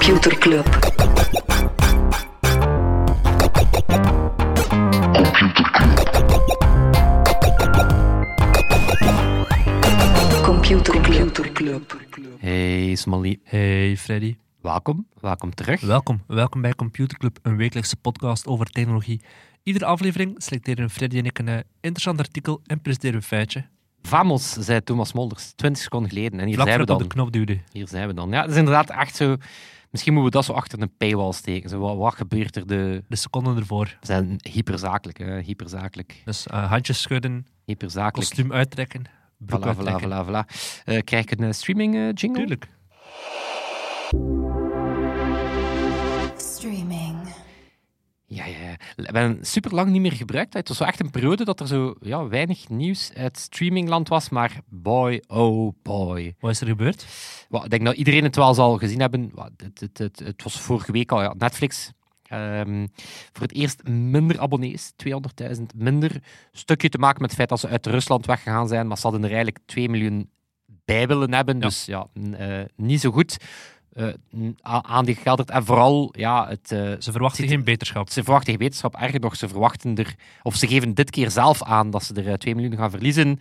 Computer Club. Computer Club. Hey Smally, Hey Freddy, welkom. Welkom terug. welkom. Welkom bij Computer Club, een wekelijkse podcast over technologie. Iedere aflevering selecteren Freddy en ik een eh, interessant artikel en presenteren een feitje. Vamos, zei Thomas Molders, 20 seconden geleden. En hier Vlak zijn we dan. op de knop duwde. Hier zijn we dan. Ja, dat is inderdaad echt zo... Misschien moeten we dat zo achter een paywall steken. Zo, wat, wat gebeurt er? De... De seconden ervoor. We zijn hyperzakelijk, hè. hyperzakelijk, Dus eh, handjes schudden, hyperzakelijk. kostuum uittrekken, broek Voilà, uittrekken. voilà, voilà. Eh, krijg ik een eh, streaming jingle? Tuurlijk. Ja, ja, ja. We hebben super lang niet meer gebruikt. Het was zo echt een periode dat er zo ja, weinig nieuws uit streamingland was. Maar boy, oh boy. Wat is er gebeurd? Wel, ik denk dat iedereen het wel zal gezien hebben. Het, het, het, het was vorige week al, ja, Netflix. Ehm, voor het eerst minder abonnees, 200.000 minder. Stukje te maken met het feit dat ze uit Rusland weggegaan zijn, maar ze hadden er eigenlijk 2 miljoen bij willen hebben. Ja. Dus ja, eh, niet zo goed aan die. En vooral, ja, het, eh, Ze verwachten geen beterschap. ze verwachten geen wetenschap. Erger nog, ze verwachten er, of ze geven dit keer zelf aan dat ze er eh, 2 miljoen gaan verliezen.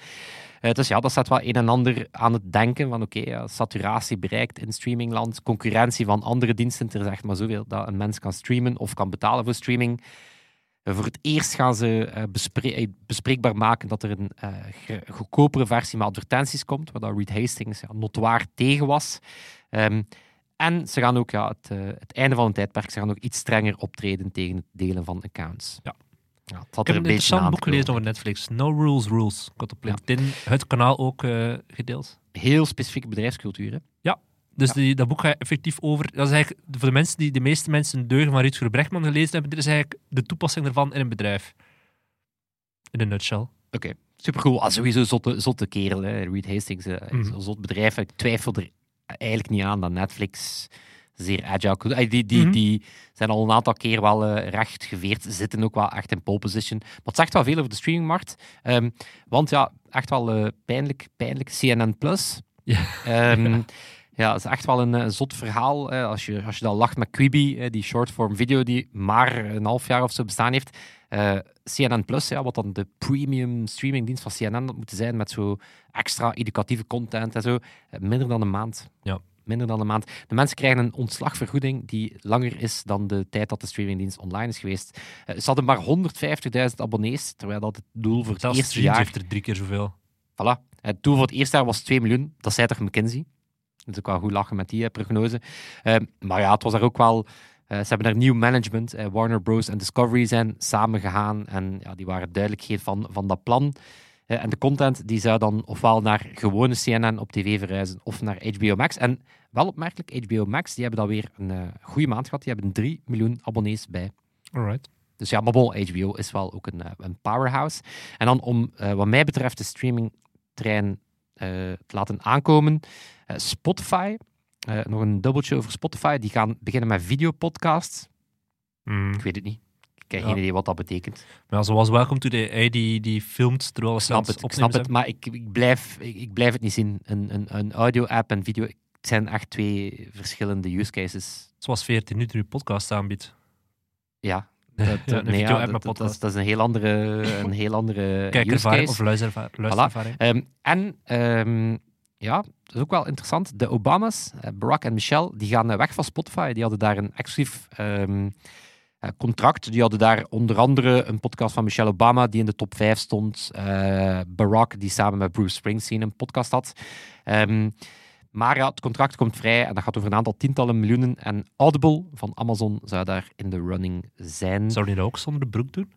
Eh, dus ja, dat zet wel een en ander aan het denken van oké, ja, saturatie bereikt in streamingland, concurrentie van andere diensten. Er is echt maar zoveel dat een mens kan streamen of kan betalen voor streaming. Eh, voor het eerst gaan ze eh, bespre- eh, bespreekbaar maken dat er een eh, goedkopere versie met advertenties komt, waar dat Reed Hastings ja, notoir tegen was. Ehm, en ze gaan ook, ja, het, eh, het einde van een tijdperk, ze gaan ook iets strenger optreden tegen het delen van accounts. Ja. Ja, het had Ik er heb een interessant boek gelezen over Netflix. No Rules Rules. Ik had op LinkedIn het kanaal ook eh, gedeeld. Heel specifieke bedrijfscultuur. Hè? Dus Ja. die, dat boek gaat effectief over... Dat is eigenlijk voor de mensen die de meeste mensen Deugen van Rutger Brechtman gelezen hebben, dit is eigenlijk de toepassing daarvan in een bedrijf. In een nutshell. Oké, supercool. Ah, sowieso zotte, zotte kerel, hè. Reed Hastings. eh, Mhm. zot bedrijf. Ik twijfel er eigenlijk niet aan dat Netflix zeer agile... Die, die, Mhm. die zijn al een aantal keer wel eh, recht geveerd. Zitten ook wel echt in pole position. Maar het zegt wel veel over de streamingmarkt. Ehm, want ja, echt wel eh, pijnlijk, pijnlijk. CNN+. Plus. Ja. Ehm, ja, het is echt wel een eh, zot verhaal. als, je, als je dan lacht met Quibi, die shortform video die maar een half jaar of zo bestaan heeft. Eh, CNN Plus, ja, wat dan de premium streamingdienst van CNN had moeten zijn, met zo extra educatieve content en zo. eh, minder dan een maand. Ja. Minder dan een maand. De mensen krijgen een ontslagvergoeding die langer is dan de tijd dat de streamingdienst online is geweest. Eh, ze hadden maar 150.000 abonnees, terwijl dat het doel voor het eerste jaar... heeft er drie keer zoveel. Voilà. Het doel voor het eerste jaar was 2 miljoen. Dat zei toch McKinsey? Dus ik wel goed lachen met die eh, prognose. Maar ja, het was er ook wel... eh, ze hebben daar nieuw management. eh, Warner Bros. en Discovery zijn samengegaan. En ja, die waren duidelijk geen van, van dat plan. Eh, en de content die zou dan ofwel naar gewone CNN op tv verhuizen of naar HBO Max. En wel opmerkelijk, HBO Max die hebben dan weer een goede maand gehad. Die hebben 3 miljoen abonnees bij. Alright. Dus ja, maar bon, HBO is wel ook een, een powerhouse. En dan om, wat mij betreft, de streamingtrein eh, te laten aankomen. Spotify, eh, nog een dubbeltje over Spotify. Die gaan beginnen met videopodcasts. Mm. Ik weet het niet. Ik heb Ja. geen idee wat dat betekent. Maar zoals Welcome to the AI, die, die filmt terwijl Ik snap het, ik snap het maar ik, ik, blijf, ik, ik blijf het niet zien. Een, een, een audio-app en video, het zijn echt twee verschillende use cases. Zoals 14 nu nu podcast aanbiedt. Ja, dat, Ja, nee, ja, dat, dat, podcast. is, dat is een heel andere, een heel andere Kijkervaring of luisterervaring. luisterervaring. Ehm, en ehm, ja, dat is ook wel interessant. De Obama's, eh, Barack en Michelle, die gaan eh, weg van Spotify. Die hadden daar een exclusief ehm, eh, contract. Die hadden daar onder andere een podcast van Michelle Obama, die in de top 5 stond. Barack, die samen met Bruce Springsteen een podcast had. Ehm, maar ja, het contract komt vrij en dat gaat over een aantal tientallen miljoenen. En Audible van Amazon zou daar in de running zijn. Zou die dat ook zonder de broek doen?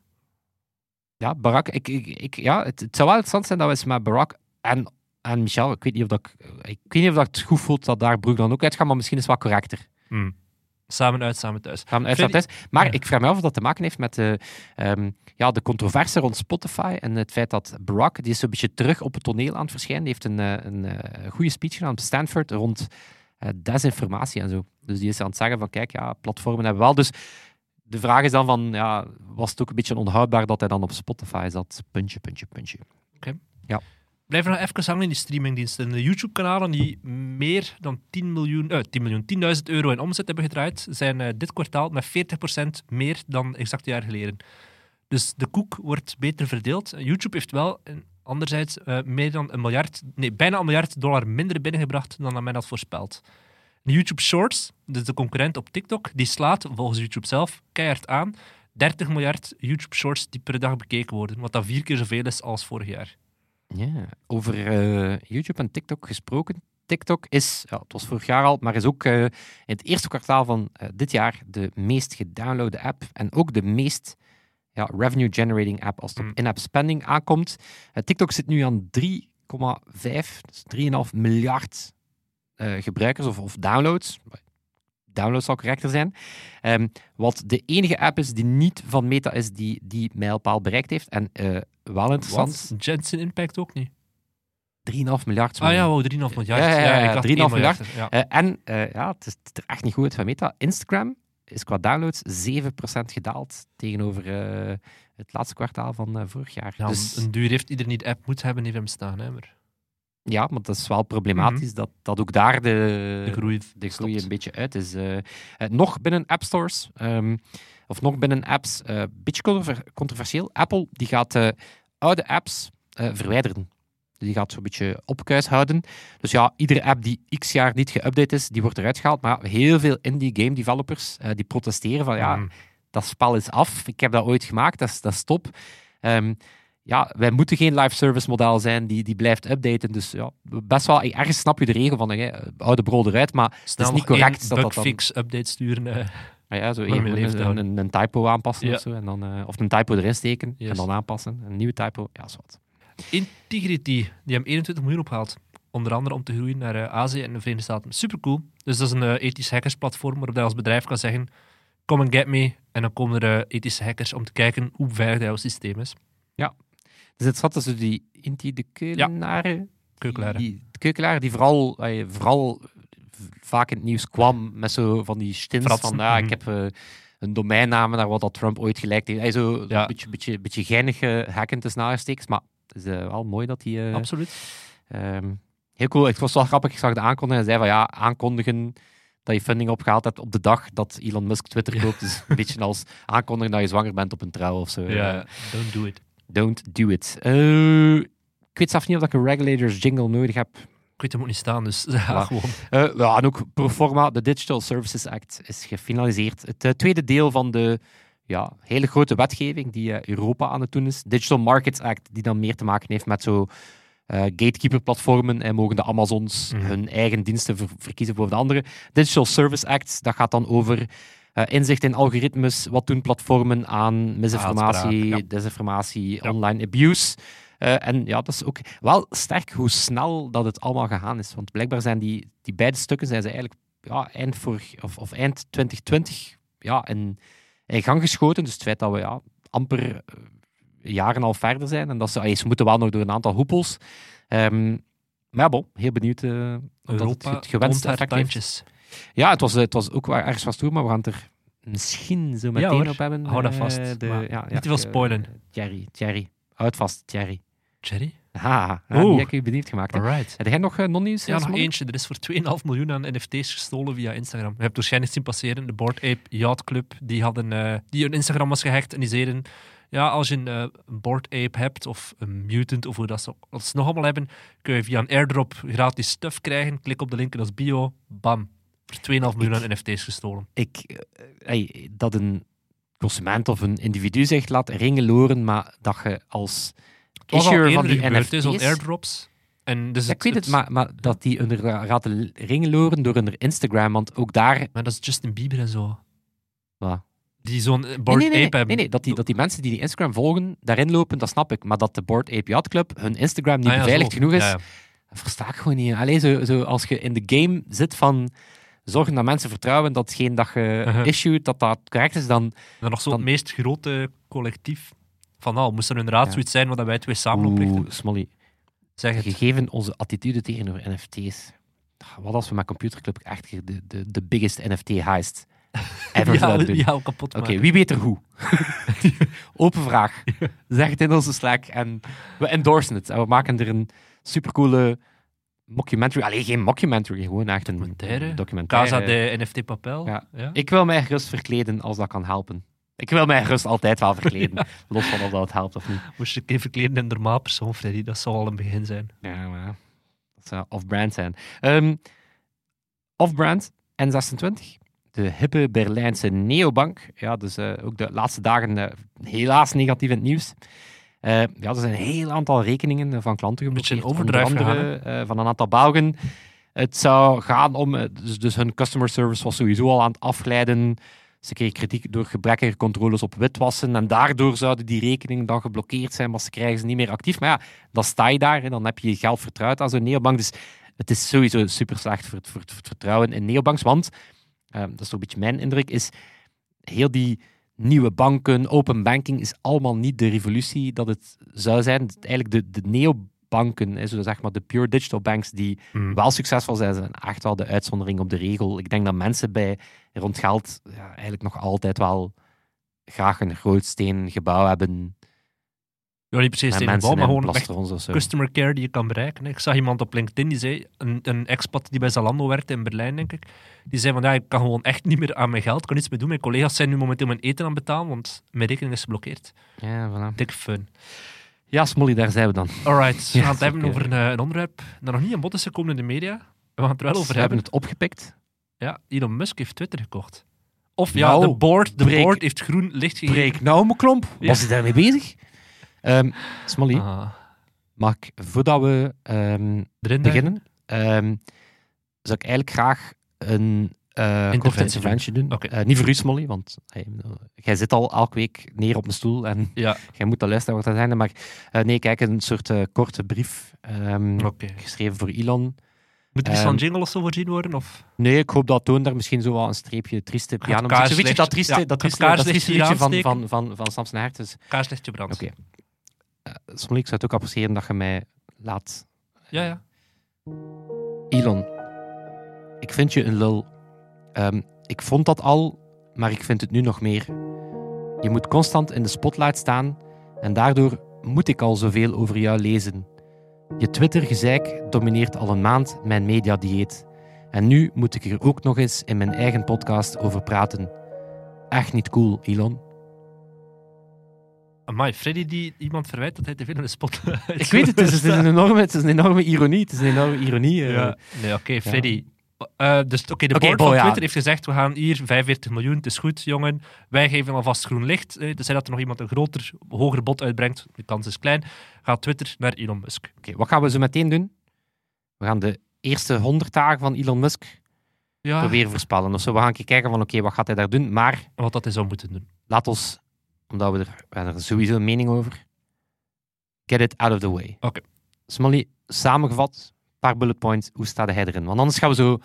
Ja, Barack, ik, ik, ik, ja, het, het zou wel interessant zijn dat we eens met Barack en, en Michel, ik weet niet of dat ik, ik weet niet of dat het goed voelt dat daar Broek dan ook uitgaat, maar misschien is het wat correcter. Hmm. Samen uit, samen thuis. We uit naar thuis. Maar Ja. ik vraag me af of dat te maken heeft met de, ehm, ja, de controverse rond Spotify en het feit dat Barack, die is zo'n beetje terug op het toneel aan het verschijnen, die heeft een, eh, een, eh, goede speech gedaan op Stanford rond eh, desinformatie en zo. Dus die is aan het zeggen van, kijk, ja, platformen hebben wel. Dus de vraag is dan van, ja, was het ook een beetje onhoudbaar dat hij dan op Spotify zat? Puntje, puntje, puntje. Blijven nog even hangen in die streamingdiensten. De YouTube-kanalen die meer dan 10 miljoen, eh, 10 miljoen, 10.000 euro in omzet hebben gedraaid, zijn eh, dit kwartaal met 40% meer dan exact een jaar geleden. Dus de koek wordt beter verdeeld. YouTube heeft wel eh, anderzijds eh, meer dan een miljard, nee, bijna een miljard dollar minder binnengebracht dan men had voorspeld. YouTube Shorts, dus de concurrent op TikTok, die slaat volgens YouTube zelf keihard aan. 30 miljard YouTube Shorts die per dag bekeken worden, wat dat vier keer zoveel is als vorig jaar. Ja, over eh, YouTube en TikTok gesproken. TikTok is, ja, het was vorig jaar al, maar is ook eh, in het eerste kwartaal van eh, dit jaar de meest gedownloade app en ook de meest ja, revenue-generating app als het op Mm. in-app spending aankomt. TikTok zit nu aan 3,5, dus 3,5 miljard gebruikers of, of downloads. Downloads zal correcter zijn. Ehm, wat de enige app is die niet van Meta is die die mijlpaal bereikt heeft. En eh, wel interessant, Wat? Jensen Impact ook niet. 3,5 miljard. Ah ja, wow, 3,5 miljard. Ja, ja, ja, ik dacht 3,5 1 miljard. Ja. Eh, en eh, ja, het is, er echt niet goed uit van Meta. Instagram is qua downloads 7% gedaald tegenover het laatste kwartaal van vorig jaar. Ja, dus, Een duur heeft iedereen die de app moet hebben, hem staan. Hè, maar ja, maar dat is wel problematisch dat, dat ook daar de, de groei de groei een beetje uit is. Eh, eh, nog binnen app stores, ehm, of nog binnen apps, eh beetje controver- controversieel. Apple die gaat eh, oude apps verwijderen. Dus die gaat zo'n beetje opkuis houden. Dus ja, iedere app die x jaar niet geüpdate is, die wordt eruit gehaald. Maar heel veel indie game developers die protesteren van ja, Mm. dat spel is af. Ik heb dat ooit gemaakt, dat is, dat is top. Ehm, ja, wij moeten geen live service model zijn die, die blijft updaten. Dus ja, best wel, ergens snap je de regel van eh, oude brood eruit, maar Snel is niet correct dat dat dan- bugfix update sturen. eh. maar ja, zo even een, houden. een, een typo aanpassen Ja. of zo. En dan, eh, of een typo erin steken en dan aanpassen. Een nieuwe typo, ja, is wat. Integrity, die hebben 21 miljoen opgehaald. Onder andere om te groeien naar eh, Azië en de Verenigde Staten. Supercool. Dus dat is een ethisch hackersplatform waarop je als bedrijf kan zeggen come and get me. En dan komen er ethische hackers om te kijken hoe veilig jouw systeem is. Dus het zat tussen die Inti de Keulenaren. Die, de Keukelaren die vooral, eh, vooral vaak in het nieuws kwam met zo van die stins Fratsen, van ja, ik mhm. heb eh, een domeinnaam naar wat dat Trump ooit gelijk heeft. Hij zo Ja. een beetje, beetje, beetje geinig eh, hacken tussen aanhalingstekens, maar het is eh, wel mooi dat hij... eh, Absoluut. Ehm, heel cool. Het was wel grappig. Ik zag de aankondiging en zei van ja, aankondigen dat je funding opgehaald hebt op de dag dat Elon Musk Twitter koopt. is een beetje als aankondigen dat je zwanger bent op een trouw of zo. Ja, don't do it. Don't do it. Eh, ik weet zelf niet of ik een regulators jingle nodig heb. Ik weet hem ook niet staan, dus ja, gewoon. Eh, ja, en ook pro forma, de Digital Services Act is gefinaliseerd. Het eh, tweede deel van de ja, hele grote wetgeving die Europa aan het doen is. Digital Markets Act, die dan meer te maken heeft met zo gatekeeper-platformen en mogen de Amazons Mhm. hun eigen diensten ver- verkiezen boven de andere. Digital Service Act, dat gaat dan over eh, inzicht in algoritmes, wat doen platformen aan misinformatie, ja. desinformatie, Ja. online abuse. Eh, en ja, dat is ook wel sterk hoe snel dat het allemaal gegaan is. Want blijkbaar zijn die, die beide stukken zijn ze eigenlijk ja, eind, vorig, of, of eind 2020 ja, in, in gang geschoten. Dus het feit dat we ja, amper eh, jaren al verder zijn. En dat ze, ze moeten wel nog door een aantal hoepels. Ehm, maar ja, bon, heel benieuwd of dat het, het gewenste effect heeft. Ja, het was, eh, het was ook wel ergens vast toe, maar we gaan het er misschien zo meteen op hebben. hou dat eh, vast, de, maar ja, ja, niet te veel eh, spoilen. Thierry, Thierry. Houd vast, Thierry. Cherry? Ha, Oeh. die heb ik u benieuwd gemaakt. Alright. Heb jij nog eh, non-nieuws? Ja, nog eentje. Er is voor 2,5 miljoen aan NFT's gestolen via Instagram. Je hebt waarschijnlijk zien passeren. De Board Ape Yacht Club, die, hadden, eh, die hun Instagram was gehackt. En die zeiden, ja, als je een, eh, een Board Ape hebt, of een Mutant, of hoe dat ze ze nog allemaal hebben, kun je via een airdrop gratis stuff krijgen. Klik op de link in als bio. Bam. Voor 2,5 miljoen aan NFT's gestolen. ik, eh, ey, dat een consument of een individu zegt laat ringen loren, maar dat je als Het issuer van die gebeurd, NFT's... airdrops. En dus Ja, ik weet het, maar, maar dat die hun laten ringen loren door hun Instagram, want ook daar... Maar dat is Justin Bieber en zo. Wat? Die zo'n Nee, Board nee, nee, Ape nee, hebben. nee, nee, dat, die, dat die mensen die die Instagram volgen, daarin lopen, dat snap ik. Maar dat de Board Ape Yacht Club hun Instagram niet Ah ja, beveiligd zo. genoeg is, Ja, versta ik gewoon niet. Alleen zo, zo als je in de game zit van zorgen dat mensen vertrouwen dat hetgeen dat je issued, dat dat correct is, dan... Dan nog zo Dan- het meest grote collectief van al. Moest er inderdaad Ja. zoiets zijn wat wij twee samen oprichten? Smolly. Zeg het. Gegeven onze attitude tegenover NFT's. Wat als we met Computerclub echt de, de, de biggest NFT heist ever ja, doen? ja, kapot Oké, wie weet er hoe? Open vraag. Zeg het in onze Slack en we endorsen het. En we maken er een supercoole mockumentary. Alleen geen mockumentary, gewoon echt een Documentaire. documentaire. Casa de NFT Papel. Ja. Ja. Ik wil mij gerust verkleden als dat kan helpen. Ik wil mij gerust altijd wel verkleden. Los van of dat helpt of niet. Moest je een verkleden in normaal persoon, Freddy. Dat zou al een begin zijn. Ja, maar dat zou off-brand zijn. Ehm, off-brand N26. De hippe Berlijnse neobank. Ja, dus eh, ook de laatste dagen eh, helaas negatief in het nieuws. Eh, ja, er zijn een heel aantal rekeningen van klanten Beetje geblokkeerd. overdrive onder andere, eh, van een aantal Belgen. Het zou gaan om... eh, Dus, dus hun customer service was sowieso al aan het afglijden. Ze kregen kritiek door gebrekkige controles op witwassen. En daardoor zouden die rekeningen dan geblokkeerd zijn, maar ze krijgen ze niet meer actief. Maar ja, dan sta je daar. Hè, dan heb je je geld vertrouwd aan zo'n neobank. Dus het is sowieso super slecht voor het, voor het- voor het vertrouwen in neobanks. Want, dat is toch een beetje mijn indruk, is heel die nieuwe banken, open banking, is allemaal niet de revolutie dat het zou zijn. Eigenlijk de, de neobanken, hè, zo zeg maar de pure digital banks, die Hmm. wel succesvol zijn, zijn echt wel de uitzondering op de regel. Ik denk dat mensen bij rond geld ja, eigenlijk nog altijd wel graag een groot stenen gebouw hebben. Ja, niet precies een mensen bal, maar gewoon echt customer care die je kan bereiken. Ik zag iemand op LinkedIn die zei, een, een expat die bij Zalando werkte in Berlijn, denk ik, die zei van ja, ik kan gewoon echt niet meer aan mijn geld, kan niets meer doen. Mijn collega's zijn nu momenteel mijn eten aan het betalen, want mijn rekening is geblokkeerd. Ja, voilà. Dik fun. ja, Smolly, daar zijn we dan. Alright, we gaan het hebben over een, een onderwerp dat nog niet aan bod is gekomen in de media. We gaan het er wel over we hebben hebben. het opgepikt. Ja, Elon Musk heeft Twitter gekocht. Of ja, Nou, de board, de board heeft groen licht gegeven. Breek nou, mijn klomp. Was hij daarmee bezig? Ehm Smolly, Ah, mag ik, voordat we ehm, erin beginnen, ehm, zou ik eigenlijk graag een eh korte Interventie doen. Eh, niet voor u, Smolly, want hey, jij zit al elke week neer op een stoel en Ja, jij moet dat luisteren wat er zijn. Maar eh, nee, kijk, een soort korte brief geschreven voor Elon. Moet er iets van jingle of zo voorzien worden? Of? Nee, ik hoop dat Toon daar misschien zo wel een streepje trieste piano kaarslicht- Weet je dat trieste, ja, dat trieste, dat trieste van, hier van, van, van Samson Hert. Dus, Kaarslichtje brandt. Oké. Smolly, ik zou het ook appreciëren dat je mij laat Ja, ja. Elon, ik vind je een lul. Ehm, ik vond dat al, maar ik vind het nu nog meer. Je moet constant in de spotlight staan en daardoor moet ik al zoveel over jou lezen. Je Twitter-gezeik domineert al een maand mijn mediadieet. En nu moet ik er ook nog eens in mijn eigen podcast over praten. Echt niet cool, Elon. Amai, Freddy die iemand verwijt dat hij te veel in de spot Ik weet het, het is, het is een, enorme, het is een enorme ironie. Het is een enorme ironie. eh. Ja. Nee, oké, Freddy. Eh, dus oké, de board bo, van ja. Twitter heeft gezegd, we gaan hier 45 miljoen, het is goed, jongen. Wij geven alvast groen licht. Eh, tenzij dat er nog iemand een groter, hoger bod uitbrengt, de kans is klein, gaat Twitter naar Elon Musk. Oké, wat gaan we zo meteen doen? We gaan de eerste 100 dagen van Elon Musk Ja, proberen voorspellen. Of zo. We gaan een keer kijken van oké, wat gaat hij daar doen? Maar wat dat hij zou moeten doen. laat ons, omdat we er, we er sowieso een mening over, get it out of the way. Oké. Smolly, samengevat, een paar bullet points, hoe staat hij erin? Want anders gaan we zo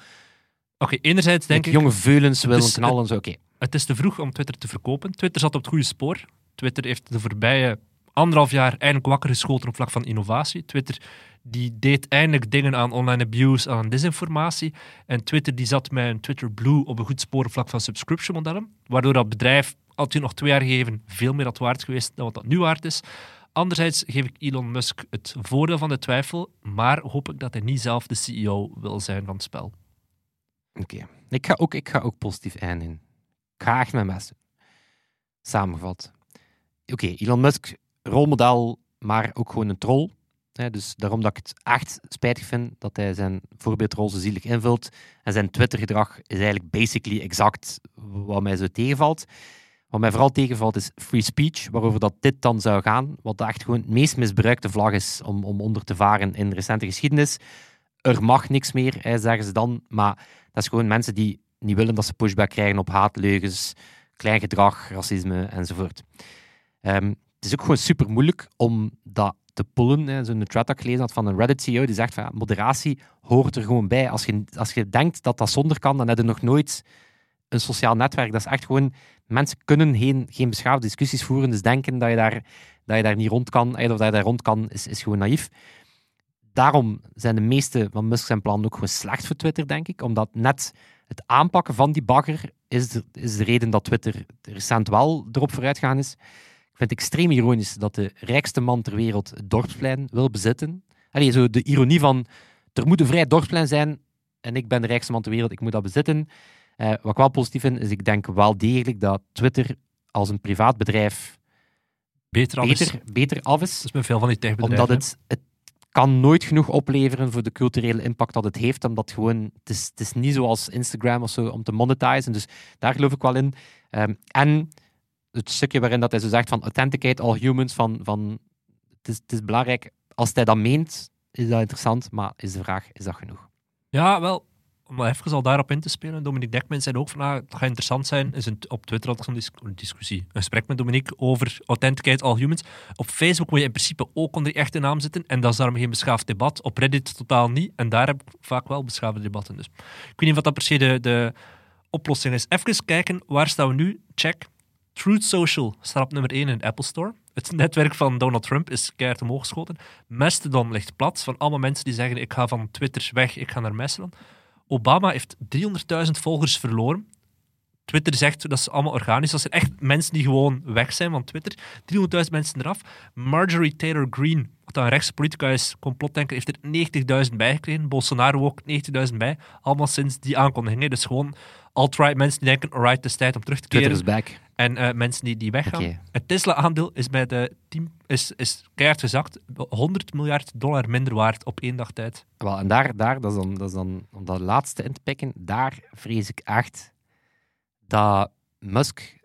Oké, enerzijds denk ik, jonge veulens willen is- knallen. Zo. Oké, het is te vroeg om Twitter te verkopen. Twitter zat op het goede spoor. Twitter heeft de voorbije anderhalf jaar eindelijk wakker geschoten op vlak van innovatie. Twitter die deed eindelijk dingen aan online abuse, aan disinformatie. En Twitter die zat met een Twitter Blue op een goed spoor op vlak van subscription modellen. Waardoor dat bedrijf, had je nog twee jaar gegeven, veel meer had waard geweest dan wat dat nu waard is. Anderzijds geef ik Elon Musk het voordeel van de twijfel, maar hoop ik dat hij niet zelf de CEO wil zijn van het spel. oké. Ik, ga ook, ik ga ook positief eindigen. Ik ga echt mijn best. Samengevat. Oké, Elon Musk, rolmodel, maar ook gewoon een troll. Hè, dus daarom dat ik het echt spijtig vind dat hij zijn voorbeeldrol zo zielig invult. En zijn Twitter-gedrag is eigenlijk basically exact wat mij zo tegenvalt. Wat mij vooral tegenvalt is free speech, waarover dat dit dan zou gaan. Wat echt gewoon het meest misbruikte vlag is om, om onder te varen in recente geschiedenis. Er mag niks meer, hè, zeggen ze dan. Maar dat is gewoon mensen die niet willen dat ze pushback krijgen op haatleugens, klein gedrag, racisme enzovoort. Ehm, het is ook gewoon super moeilijk om dat te pullen. Zo'n thread dat ik gelezen had van een Reddit-CEO die zegt van ja, moderatie hoort er gewoon bij. Als je, als je denkt dat dat zonder kan, dan heb je nog nooit een sociaal netwerk. Dat is echt gewoon... Mensen kunnen geen, geen beschaafde discussies voeren, dus denken dat je daar, dat je daar niet rond kan, eh, of dat je daar rond kan, is, is gewoon naïef. Daarom zijn de meeste van Musk zijn plannen ook gewoon slecht voor Twitter, denk ik. Omdat net het aanpakken van die bagger is de, is de reden dat Twitter recent wel erop vooruit gegaan is. Ik vind het extreem ironisch dat de rijkste man ter wereld het dorpsplein wil bezitten. allee, zo de ironie van, er moet een vrij dorpsplein zijn en ik ben de rijkste man ter wereld, ik moet dat bezitten. Eh, wat ik wel positief vind, is ik denk wel degelijk dat Twitter als een privaat bedrijf Beter is. beter, beter af is. Dat is met veel van die techbedrijven. Omdat het, het kan nooit genoeg opleveren voor de culturele impact dat het heeft. Omdat gewoon, het is, het is niet zoals Instagram of zo om te monetizen. Dus daar geloof ik wel in. Ehm, en het stukje waarin dat hij zo zegt van authenticate all humans, van, van het, is, het is belangrijk. Als hij dat meent, is dat interessant. Maar is de vraag, is dat genoeg? Ja, wel. Om even al daarop in te spelen. Dominique Dekman zei ook van, ah, het gaat interessant zijn. Is een, op Twitter had ik zo'n discussie. Een gesprek met Dominique over authenticate all humans. Op Facebook moet je in principe ook onder je echte naam zitten. En dat is daarom geen beschaafd debat. Op Reddit totaal niet. En daar heb ik vaak wel beschaafde debatten. Dus ik weet niet of dat per se de, de oplossing is. Even kijken, waar staan we nu? Check. Truth Social staat op nummer 1 in de Apple Store. Het netwerk van Donald Trump is keihard omhoog geschoten. Mastodon ligt plat van allemaal mensen die zeggen ik ga van Twitter weg, ik ga naar Mastodon. Obama heeft 300.000 volgers verloren. Twitter zegt dat is allemaal organisch. Dat zijn echt mensen die gewoon weg zijn van Twitter. 300.000 mensen eraf. Marjorie Taylor Greene, wat een rechtse politica is, complotdenker, heeft er 90.000 bijgekregen. Bolsonaro ook 90.000 bij. Allemaal sinds die aankondiging. Dus gewoon alt-right mensen die denken, alright, het is tijd om terug te Twitter keren. is back. En eh, mensen die, die weggaan. Het Tesla-aandeel is bij de team is, is keihard gezakt. 100 miljard dollar minder waard op één dag tijd. Wel, en daar, daar dat, is dan, dat is dan, om dat laatste in te pikken, daar vrees ik echt dat Musk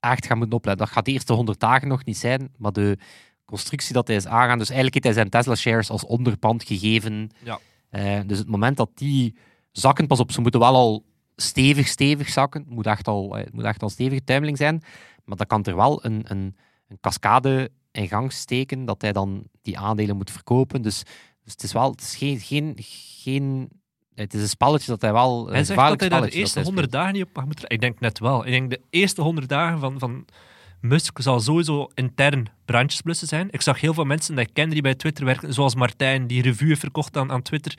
echt gaat moeten opletten. Dat gaat de eerste 100 dagen nog niet zijn, maar de constructie dat hij is aangaan, dus eigenlijk heeft hij zijn Tesla-shares als onderpand gegeven. Ja. Eh, dus het moment dat die zakken, pas op, ze moeten wel al stevig, stevig zakken. Het moet echt al, eh, het moet echt al stevige tuimeling zijn. Maar dan kan er wel een, een, een cascade in gang steken dat hij dan die aandelen moet verkopen. Dus, dus het is wel het is geen, geen, geen. Het is een spelletje dat hij wel. Een Hij zegt dat hij daar de eerste dat hij 100 dagen niet op mag moeten Ik denk net wel. Ik denk de eerste 100 dagen van, van Musk zal sowieso intern brandjesblussen zijn. Ik zag heel veel mensen dat ik kende die bij Twitter werken, zoals Martijn, die heeft verkocht aan, aan Twitter,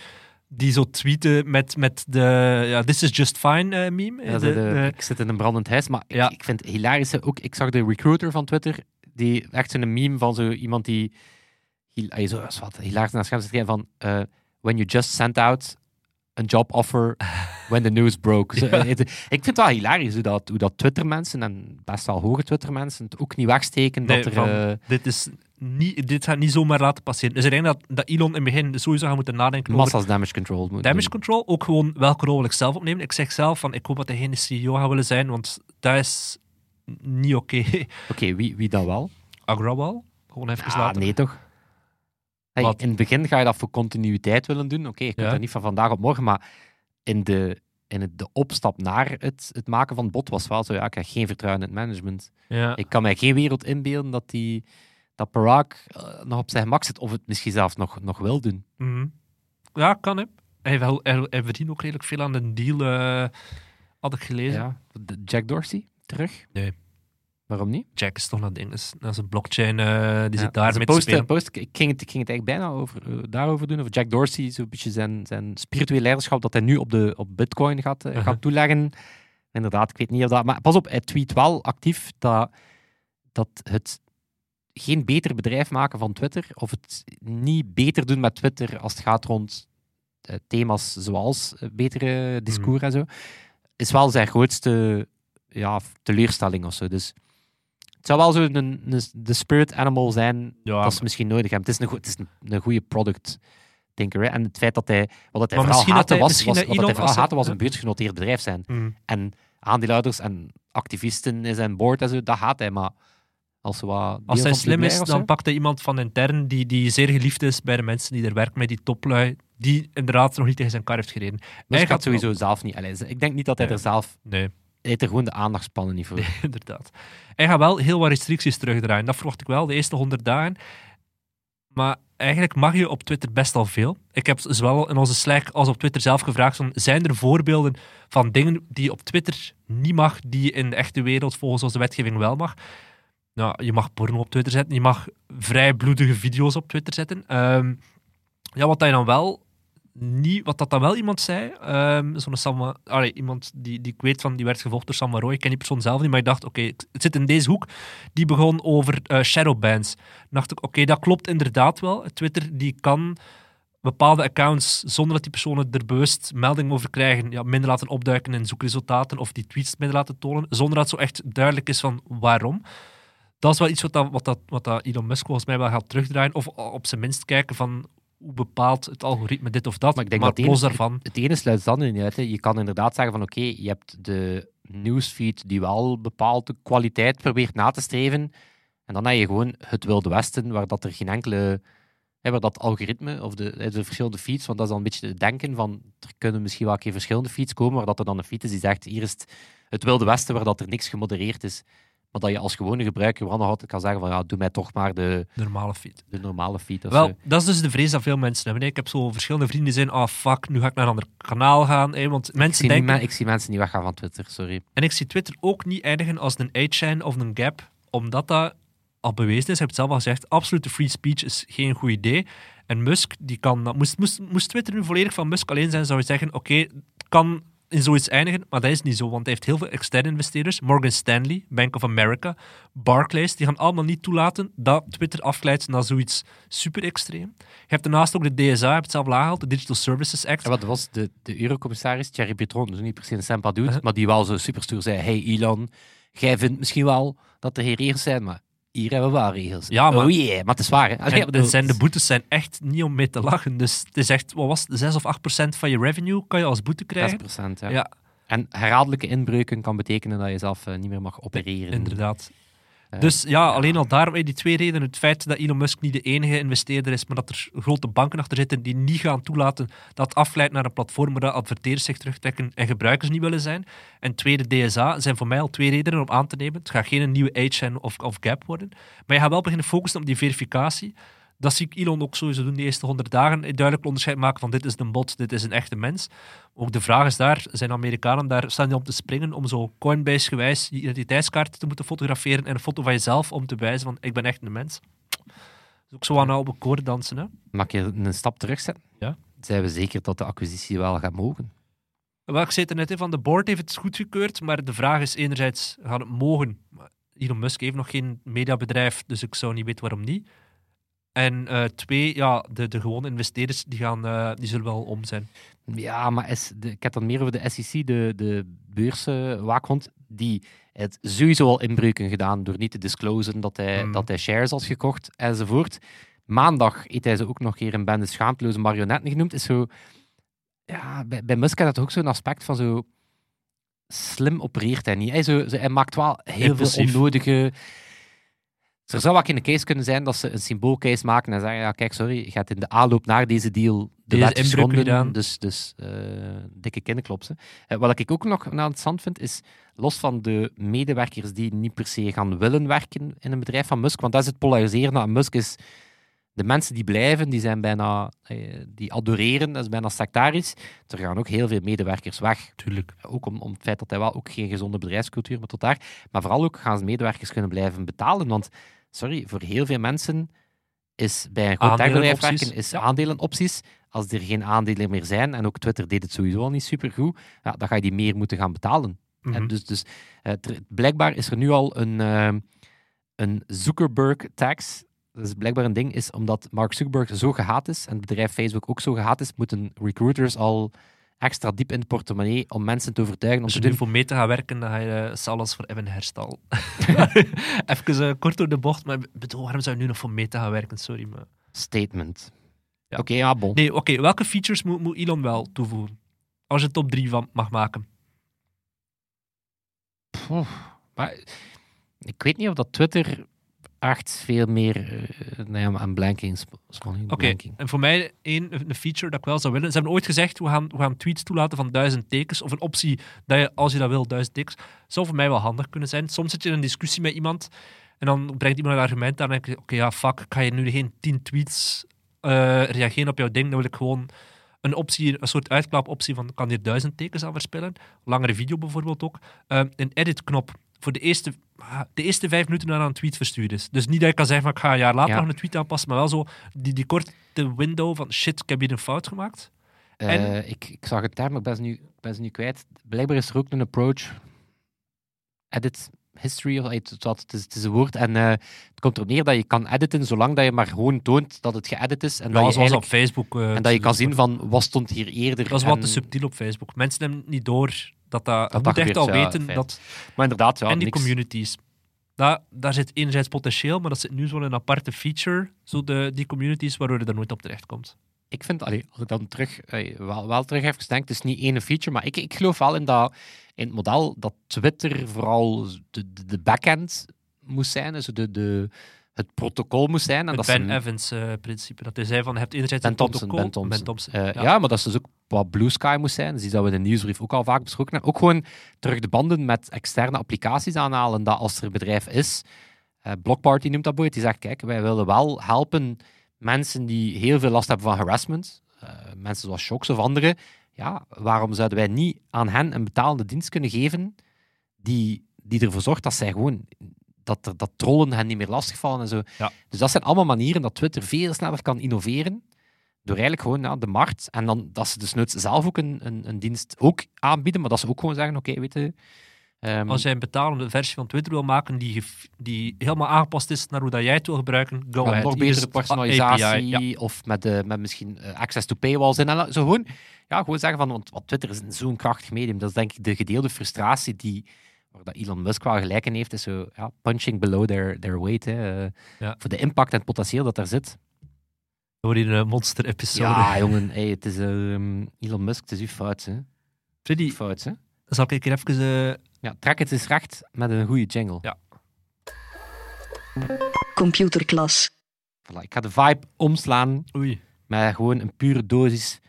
die zo tweeten met, met de ja, This is just fine eh, meme. Ja, De- de- de- de- ik zit in een brandend huis, maar ik- Ja. ik, vind het hilarisch. Ook, ik zag de recruiter van Twitter, die echt zo'n meme van zo iemand die. eh, Zo, wat hilarisch naar scherm zit van. eh, when you just sent out a job offer when the news broke. Zo, eh, het- ik vind het wel hilarisch hoe dat, hoe dat Twitter-mensen, en best wel hoge Twitter-mensen, het ook niet wegsteken Nee, dat er. van- eh, dit, is niet, dit gaat niet zomaar laten passeren. Dus ik denk dat, dat Elon in het begin sowieso gaat moeten nadenken over massa's damage control moet damage doen. control. Ook gewoon welke rol wil ik zelf opnemen. Ik zeg zelf van ik hoop dat hij geen CEO gaat willen zijn, want dat is niet oké. Oké, wie, wie dan wel? Agrawal, gewoon even Ah, laten. nee toch? Hey, in het begin ga je dat voor continuïteit willen doen. Oké, je kunt Ja. dat niet van vandaag op morgen, maar in de, in het, de opstap naar het, het maken van het bot was wel zo, ja, ik heb geen vertrouwen in het management. Ja. Ik kan mij geen wereld inbeelden dat, die, dat Parag eh, nog op zijn gemak zit, of het misschien zelfs nog, nog wil doen. Mhm. Ja, kan hè. Hij, wel, hij, hij verdient ook redelijk veel aan de deal, eh, had ik gelezen. Ja. De Jack Dorsey, terug? Nee. Waarom niet? Jack is toch naar ding, is, dat is een blockchain, eh, die Ja, zit daar te posten- spelen. posten- ik, ging het, ik ging het eigenlijk bijna over, daarover doen. Over Jack Dorsey, zo'n beetje zijn, zijn spiritueel leiderschap dat hij nu op, de, op Bitcoin gaat, Uh-huh. gaat toeleggen. Inderdaad, ik weet niet of dat. Maar pas op, hij tweet wel actief dat, dat het geen beter bedrijf maken van Twitter, of het niet beter doen met Twitter als het gaat rond eh, thema's zoals eh, betere discours en zo, is wel zijn grootste ja, teleurstelling of zo. Dus het zou wel zo een, een, de spirit animal zijn Ja, dat ze misschien nodig hebben. Het is een, het is een, een goede product thinker. Hè? En het feit dat hij, wat hij vooral haatte hij- was, was, wat hij vooral haatte was een beursgenoteerd bedrijf zijn. Mhm. En aandeelhouders en activisten in zijn board en zo, dat haat hij. Maar als wat Als hij slim is, dan pakt hij iemand van intern die, die zeer geliefd is bij de mensen die er werken, met die toplui, die inderdaad nog niet tegen zijn kar heeft gereden. Dus hij gaat sowieso zelf niet. Allee, ik denk niet dat hij Nee. er zelf. Nee, Hij heeft er gewoon de aandachtspannen niet voor. inderdaad. Hij gaat wel heel wat restricties terugdraaien. Dat verwacht ik wel, de eerste 100 dagen. Maar eigenlijk mag je op Twitter best al veel. Ik heb zowel in onze Slack als op Twitter zelf gevraagd: van, zijn er voorbeelden van dingen die je op Twitter niet mag, die je in de echte wereld volgens onze wetgeving wel mag? Nou, je mag porno op Twitter zetten, je mag vrij bloedige video's op Twitter zetten. Ehm, ja, wat je dan wel niet wat dat dan wel iemand zei. Ehm Zo'n allee, iemand die, die ik weet van, die werd gevolgd door Sam. Ik ken die persoon zelf niet, maar ik dacht, oké, het zit in deze hoek. Die begon over eh, shadowbans. Dan dacht ik, oké, dat klopt inderdaad wel. Twitter die kan bepaalde accounts, zonder dat die personen er bewust melding over krijgen, ja, minder laten opduiken in zoekresultaten of die tweets minder laten tonen, zonder dat zo echt duidelijk is van waarom. Dat is wel iets wat, dat, wat, dat, wat dat Elon Musk volgens mij wel gaat terugdraaien, of op zijn minst kijken van hoe bepaalt het algoritme dit of dat. Maar ik denk maar dat los ene- daarvan... Het ene sluit andere niet uit. hè. Je kan inderdaad zeggen van oké, je hebt de newsfeed die wel bepaalde kwaliteit probeert na te streven. En dan heb je gewoon het Wilde Westen, waar dat er geen enkele... Hè, waar dat algoritme of de, de verschillende feeds, want dat is dan een beetje het denken van er kunnen misschien wel een keer verschillende feeds komen, waar dat er dan een feed is die zegt hier is het, het Wilde Westen, waar dat er niks gemodereerd is. Maar dat je als gewone gebruiker altijd kan zeggen van ja, doe mij toch maar de, Normale feed. de normale feed. Wel, zo. dat is dus de vrees dat veel mensen hebben. Ik heb zo verschillende vrienden die zeggen, ah fuck, nu ga ik naar een ander kanaal gaan. hè. Want ik, mensen zie niet denken... ik zie mensen niet weggaan van Twitter, sorry. En ik zie Twitter ook niet eindigen als een 8chan of een Gap, omdat dat al bewezen is. Je hebt het zelf al gezegd, absolute free speech is geen goed idee. En Musk, die kan... dat- Moest, moest, moest Twitter nu volledig van Musk alleen zijn, zou je zeggen, oké, het kan in zoiets eindigen, maar dat is niet zo, want hij heeft heel veel externe investeerders. Morgan Stanley, Bank of America, Barclays, die gaan allemaal niet toelaten dat Twitter afglijdt naar zoiets super extreem. Je hebt daarnaast ook de DSA, je hebt het zelf al aangehaald, de Digital Services Act. En wat was de, de eurocommissaris, Thierry Breton, dus niet per se een Sempa doet, Uh-huh. maar die wel zo superstoer zei, hey Elon, jij vindt misschien wel dat er geen regels zijn, maar hier hebben we wel regels. Ja, maar- Oh yeah, maar het is waar. Hè? Allee, En, en zijn, de boetes zijn echt niet om mee te lachen. Dus het is echt, wat was het, 6 of 8 procent van je revenue kan je als boete krijgen. 6%, ja. Ja, En herhaaldelijke inbreuken kan betekenen dat je zelf eh, niet meer mag opereren. inderdaad. Eh, Dus ja, alleen al daarom, die twee redenen. Het feit dat Elon Musk niet de enige investeerder is, maar dat er grote banken achter zitten die niet gaan toelaten dat afglijdt naar een platform waar adverteerders zich terugtrekken en gebruikers niet willen zijn. En tweede, DSA zijn voor mij al twee redenen om aan te nemen. Het gaat geen nieuwe HN of, of Gap worden. Maar je gaat wel beginnen focussen op die verificatie. Dat zie ik Elon ook sowieso doen de eerste 100 dagen. Duidelijk onderscheid maken van dit is een bot, dit is een echte mens. Ook de vraag is daar, zijn Amerikanen daar, staan die om te springen om zo Coinbase-gewijs je identiteitskaart te moeten fotograferen en een foto van jezelf om te wijzen van ik ben echt een mens. Dat is ook zo aan op een koord dansen. Hè? Mag ik een stap terugzetten? Ja. Zijn we zeker dat de acquisitie wel gaat mogen? Wel, ik zei het er net in, van de board heeft het goedgekeurd, maar de vraag is enerzijds, gaat het mogen? Elon Musk heeft nog geen mediabedrijf, dus ik zou niet weten waarom niet. En eh, twee, ja, de, de gewone investeerders die gaan, eh, die zullen wel om zijn. Ja, maar is de, ik heb dan meer over de SEC, de, de beurswaakhond, die het sowieso al inbreuken gedaan door niet te disclosen dat hij, Hmm. dat hij shares had gekocht enzovoort. Maandag heeft hij ze ook nog een keer een bende schaamteloze marionetten genoemd. Is zo, ja, bij, bij Musk had dat ook zo'n aspect van zo slim opereert hij niet. Hij, zo, zo- hij maakt wel heel Impulsief. veel onnodige... Er zou wel een case kunnen zijn dat ze een symboolcase maken en zeggen, ja kijk, sorry, je hebt in de aanloop naar deze deal de wet inbreuk geschonden, gedaan. dus, dus eh, dikke kinderklopsen. Eh, wat ik ook nog interessant vind, is los van de medewerkers die niet per se gaan willen werken in een bedrijf van Musk, want dat is het polariseren aan Musk, is de mensen die blijven, die zijn bijna, eh, die adoreren, dat is bijna sectarisch. Er gaan ook heel veel medewerkers weg. Tuurlijk. Ook om, om het feit dat hij wel ook geen gezonde bedrijfscultuur maar tot daar. Maar vooral ook gaan ze medewerkers kunnen blijven betalen. Want, sorry, voor heel veel mensen is bij een groot techbedrijf werken is Ja. aandelenopties. Als er geen aandelen meer zijn, en ook Twitter deed het sowieso al niet supergoed, ja, dan ga je die meer moeten gaan betalen. Mhm. En dus, dus eh, blijkbaar is er nu al een, eh, een Zuckerberg-tax. Dat is blijkbaar een ding, is omdat Mark Zuckerberg zo gehaat is en het bedrijf Facebook ook zo gehaat is, moeten recruiters al extra diep in de portemonnee om mensen te overtuigen om Als je nu voor mee te gaan werken, dan ga je uh, Salas voor Evan Herstal. Even eh, kort door de bocht, maar bedoel, waarom zou je nu nog voor mee te gaan werken? Sorry, maar... Statement. Ja. Oké, ja, bon. Nee, oké, welke features moet, moet Elon wel toevoegen? Als je top 3 van mag maken. Maar ik weet niet of dat Twitter echt veel meer uh, nee, aan blanking. Oké, okay. en voor mij één een feature dat ik wel zou willen. Ze hebben ooit gezegd, we gaan, we gaan tweets toelaten van duizend tekens. Of een optie dat je, als je dat wil, duizend tekens. Zou voor mij wel handig kunnen zijn. Soms zit je in een discussie met iemand en dan brengt iemand een argument aan en denk je, oké, ja, fuck, ga je nu geen tien tweets uh, reageren op jouw ding? Dan wil ik gewoon een optie, een soort uitklaapoptie van, kan hier duizend tekens aan verspillen. Langere video bijvoorbeeld ook. Uh, een edit-knop voor de eerste, de eerste vijf minuten nadat een tweet verstuurd is. Dus niet dat ik kan zeggen, van, ik ga een jaar later Ja. nog een tweet aanpassen, maar wel zo die, die korte window van shit, ik heb hier een fout gemaakt. Eh, En- ik, ik zag het term, maar ik ben ze, nu, ben ze nu kwijt. Blijkbaar is er ook een approach. Edit history, of, het, is, het is een woord. En eh, het komt erop neer dat je kan editen zolang dat je maar gewoon toont dat het geëdit is. En, Ja, dat, je zoals op eigenlijk- Facebook. eh, en dat je kan zien van wat stond hier eerder. Dat is wat te subtiel op Facebook. Mensen hebben niet door dat dat... dat je moet echt al ja, weten dat... Maar inderdaad, ja, en die niks. communities. Daar, daar zit enerzijds potentieel, maar dat zit nu zo'n een aparte feature, zo de, die communities, waardoor je er nooit op terechtkomt. ik vind, allee, als ik dan terug, eh, wel, wel terug even denk, het is niet één feature, maar ik, ik geloof wel in, dat, in het model dat Twitter vooral de, de, de backend moest zijn, dus de, de, het protocol moest zijn. En Het dat Ben Evans-principe. dat hij zei van, je hebt enerzijds Ben een Thompson, protocol... Ben Thompson. Ben Eh, ja. maar dat is dus ook wat Blue Sky moest zijn. Dus die dat we in de nieuwsbrief ook al vaak besproken hebben. Ook gewoon terug de banden met externe applicaties aanhalen. Dat als er een bedrijf is, eh Blockparty noemt dat boeit, die zegt, kijk, wij willen wel helpen mensen die heel veel last hebben van harassment. eh, mensen zoals Shocks of anderen. Ja, waarom zouden wij niet aan hen een betalende dienst kunnen geven die, die ervoor zorgt dat zij gewoon... Dat, dat trollen hen niet meer lastigvallen en zo. Ja. Dus dat zijn allemaal manieren dat Twitter veel sneller kan innoveren door eigenlijk gewoon ja, de markt. En dan dat ze dus nooit zelf ook een, een, een dienst ook aanbieden, maar dat ze ook gewoon zeggen: Oké, weet je. ehm, Als jij een betalende versie van Twitter wil maken die, die helemaal aangepast is naar hoe dat jij het wil gebruiken, go met ahead. nog betere personalisatie API, ja. of met, de, met misschien eh, access to paywalls en zo gewoon, ja, gewoon zeggen van, want, Twitter is een zo'n krachtig medium, dat is denk ik de gedeelde frustratie die waar dat Elon Musk wel gelijk in heeft, is zo ja, punching below their, their weight, hè, eh, Ja. voor de impact en het potentieel dat daar zit. Door hier een monster-episode. Ja, jongen, hey, het is ehm, Elon Musk, het is uw fout, hè. Freddy, Fout, hè. zal ik hier even... eh, Ja, trek het eens recht met een goede jingle. Ja. Computerklas. Voilà, ik ga de vibe omslaan Oei. met gewoon een pure dosis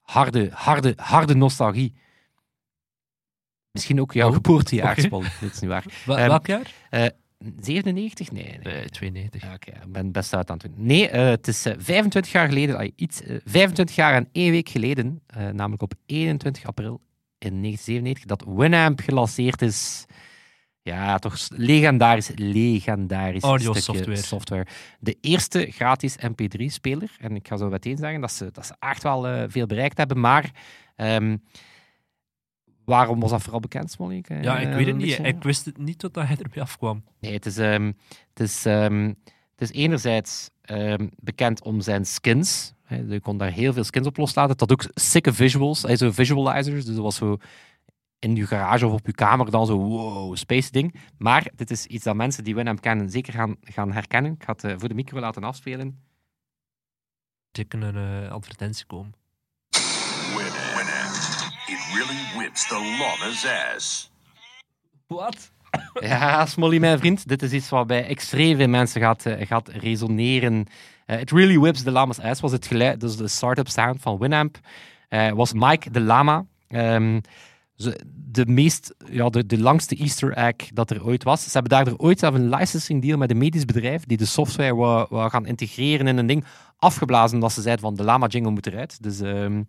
harde, harde, harde nostalgie. Misschien ook jouw Oh, geboortejaar, oké. Spol. Dit is niet waar. Wa- Ehm, welk jaar? 97? Nee, nee. Nee, 92. Ja, Oké, ik ben best uit aan het doen. Nee, eh, het is eh, 25 jaar geleden, ah, iets, eh, 25 jaar en één week geleden, eh, namelijk op 21 april in 1997, dat Winamp gelanceerd is. Ja, toch legendarisch, legendarisch Audio stukje software. software. De eerste gratis MP3-speler. En ik ga zo meteen zeggen dat ze, dat ze echt wel eh, veel bereikt hebben, maar ehm, waarom was dat vooral bekend, Smolly? Eh, Ja, ik weet het niet. beetje- Ik wist het niet tot hij ermee afkwam. Nee, het is, ehm, het is, ehm, het is enerzijds ehm, bekend om zijn skins. Je kon daar heel veel skins op loslaten. Het had ook sikke visuals, hè, zo visualizers. Dus dat was zo in je garage of op je kamer dan zo wow, space ding. Maar dit is iets dat mensen die Winamp kennen zeker gaan, gaan herkennen. Ik ga het eh, voor de micro laten afspelen. Er kan een eh, advertentie komen. Really whips the llama's ass. Wat? Ja, Smolly, mijn vriend, dit is iets wat bij extreem veel mensen gaat, eh, gaat resoneren. Eh, It really whips the lama's ass was het geluid, dus de start-up sound van Winamp. eh, was Mike de Lama. Ehm, de meest, ja, de, de langste Easter egg dat er ooit was. Ze hebben daardoor ooit zelf een licensing deal met een medisch bedrijf die de software wou, wou gaan integreren in een ding. Afgeblazen omdat ze zeiden van de Lama jingle moet eruit. Dus ehm, eh,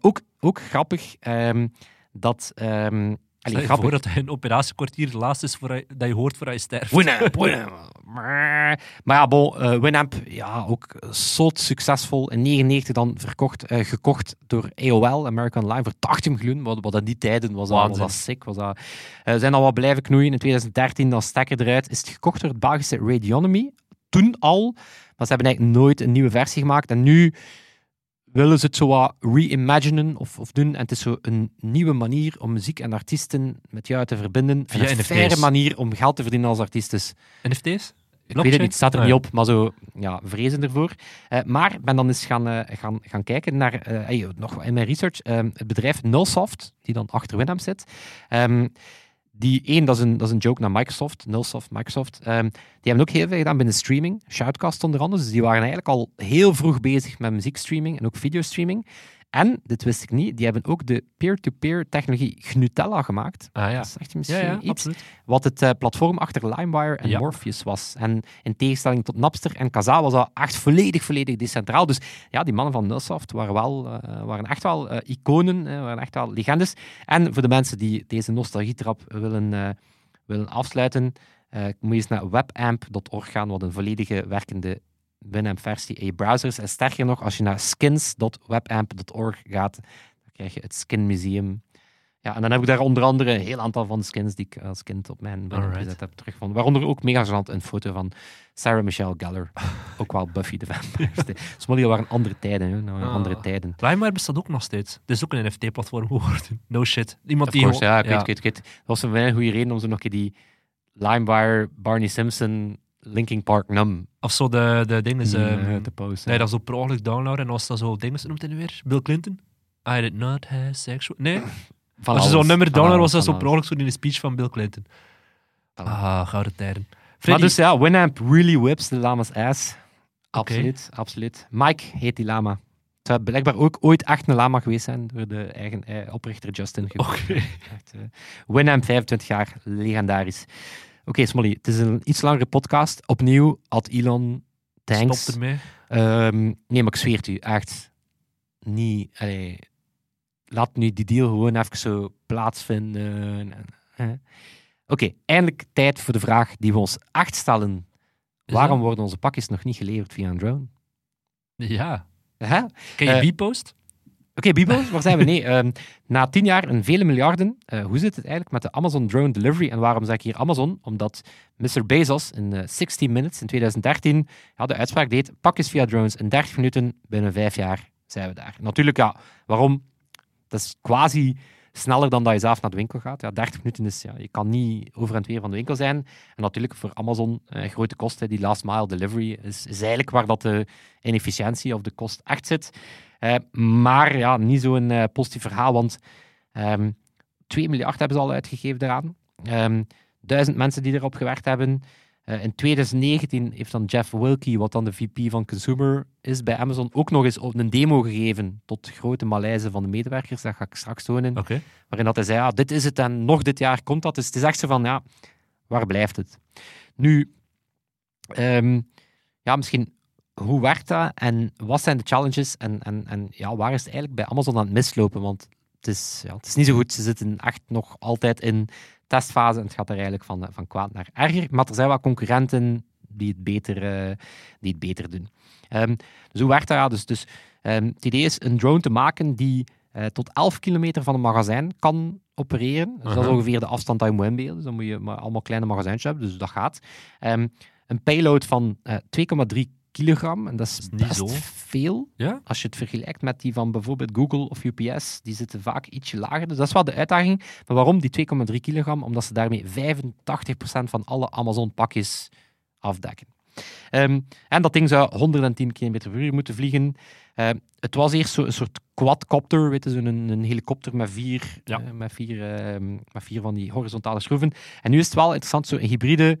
ook, ook grappig ehm, dat... ehm allee, Stel je voor dat hij een operatiekwartier de laatste is voor hij- dat je hoort voor hij sterft. Winamp, Winamp. Maar ja, bon, eh, Winamp, ja, ook zot succesvol. In 99 dan verkocht, eh, gekocht door AOL, American Online, voor 80 miljoen. Wat, wat in die tijden was dat, was dat sick. Was dat, eh, zijn al wat blijven knoeien. In 2013, dan stekker eruit, is het gekocht door het Belgische Radionomy. Toen al, maar ze hebben eigenlijk nooit een nieuwe versie gemaakt. En nu willen ze het zo wat reimaginen of, of doen. En het is zo een nieuwe manier om muziek en artiesten met jou te verbinden. Via en een NFT's. faire manier om geld te verdienen als artiest is. NFT's? Ik weet het niet, staat er niet op, maar zo, ja, vrezen ervoor. Eh, maar ik ben dan eens gaan, eh, gaan, gaan kijken naar, eh, hey, nog wat in mijn research, ehm, het bedrijf Nullsoft, die dan achter Winamp zit. Ehm, die één, dat is, een, dat is een joke naar Microsoft, Nullsoft, Microsoft. Ehm, die hebben ook heel veel gedaan binnen streaming, Shoutcast onder andere. Dus die waren eigenlijk al heel vroeg bezig met muziekstreaming en ook videostreaming. En, dit wist ik niet, die hebben ook de peer-to-peer technologie Gnutella gemaakt. Ah ja. Dat is echt misschien Ja, ja, iets absoluut. wat het eh, platform achter LimeWire en Ja. Morpheus was. En in tegenstelling tot Napster en Kazaa was dat echt volledig, volledig decentraal. Dus ja, die mannen van Nullsoft waren, wel, eh, waren echt wel eh, iconen, waren echt wel legendes. En voor de mensen die deze nostalgietrap willen, willen afsluiten, moet je eens naar webamp.org gaan, wat een volledige werkende Winamp versie in je browsers. En sterker nog, als je naar skins.webamp.org gaat, dan krijg je het Skin Museum. Ja, en dan heb ik daar onder andere een heel aantal van de skins die ik als kind op mijn gezet heb teruggevonden. Waaronder ook mega gênant een foto van Sarah Michelle Gellar. ook wel Buffy de Vampire. Smolly waren andere tijden, hè. Nou, Ah. andere tijden. LimeWire bestaat ook nog steeds. Het is ook een NFT-platform geworden. No shit. Iemand Of die course, ja, ik weet, ik weet, ik weet. Dat was een goede reden om zo nog een keer die LimeWire, Barney Simpson, Linkin Park Num Of zo de, de ding is... posten. nee, dat is zo per ongeluk downloaden. En als dat zo ding is, noemt hij nu weer? Bill Clinton? I did not have sexual... Nee, Van als je zo'n nummer alles, was dat zo per ongeluk zo in de speech van Bill Clinton. Ah, gouden tijden. Maar dus ja, Winamp really whips de lama's ass. Absoluut, absoluut. Mike heet die lama. Het zou blijkbaar ook ooit echt een lama geweest zijn door de eigen eh, oprichter Justin. Oké. Eh, Winamp, 25 jaar, legendarisch. Oké, Smolly, het is een iets langere podcast. Opnieuw, had Elon, thanks. Stop ermee. Ehm, nee, maar ik zweer het u, echt niet. allee, laat nu die deal gewoon even zo plaatsvinden. Eh. Oké, eindelijk tijd voor de vraag die we ons echt stellen. Is Waarom dat? worden onze pakjes nog niet geleverd via een drone? Ja. Hè? Ken je Eh, B-post? Oké, Bibo, waar zijn we? Nee, ehm, na tien jaar en vele miljarden, eh, hoe zit het eigenlijk met de Amazon Drone Delivery? En waarom zeg ik hier Amazon? Omdat Mr. Bezos in eh, 16 Minutes in 2013 ja, de uitspraak deed, pakjes via drones in 30 minuten, binnen vijf jaar zijn we daar. Natuurlijk, ja, waarom? Dat is quasi sneller dan dat je zelf naar de winkel gaat. Ja, 30 minuten is, ja, je kan niet over en weer van de winkel zijn. En natuurlijk voor Amazon, eh, grote kosten, die last mile delivery, is, is eigenlijk waar dat de inefficiëntie of de kost echt zit. Eh, maar ja, niet zo'n eh positief verhaal, want ehm 2 miljard hebben ze al uitgegeven daaraan. Ehm duizend mensen die erop gewerkt hebben. Eh, in 2019 heeft dan Jeff Wilkie, wat dan de VP van Consumer is bij Amazon, ook nog eens op een demo gegeven tot grote malaise van de medewerkers. Dat ga ik straks tonen. Waarin dat hij zei, ja, dit is het en nog dit jaar komt dat. Dus het is echt zo van, ja, waar blijft het? Nu, ehm, ja, misschien, hoe werkt dat en wat zijn de challenges en, en, en ja, waar is het eigenlijk bij Amazon aan het mislopen? Want het is, ja, het is niet zo goed. Ze zitten echt nog altijd in testfase en het gaat er eigenlijk van, eh, van kwaad naar erger. Maar er zijn wat concurrenten die het beter, eh, die het beter doen. Ehm, dus hoe werkt dat? Ja, dus, dus, ehm, het idee is een drone te maken die eh, tot 11 kilometer van een magazijn kan opereren. Dus dat is ongeveer de afstand die je moet inbeelden. Dus dan moet je maar allemaal kleine magazijntjes hebben, dus dat gaat. Ehm, een payload van eh 2,3 kilogram, en dat is, best zo. veel. Ja? Als je het vergelijkt met die van bijvoorbeeld Google of UPS, die zitten vaak ietsje lager. Dus dat is wel de uitdaging. Maar waarom die 2,3 kilogram? Omdat ze daarmee 85% van alle Amazon-pakjes afdekken. Ehm, en dat ding zou 110 km per uur moeten vliegen. Ehm, het was eerst zo een soort quadcopter, weet je, een, een helikopter met vier, Ja. eh, met, vier, ehm, met vier van die horizontale schroeven. En nu is het wel interessant, zo'n hybride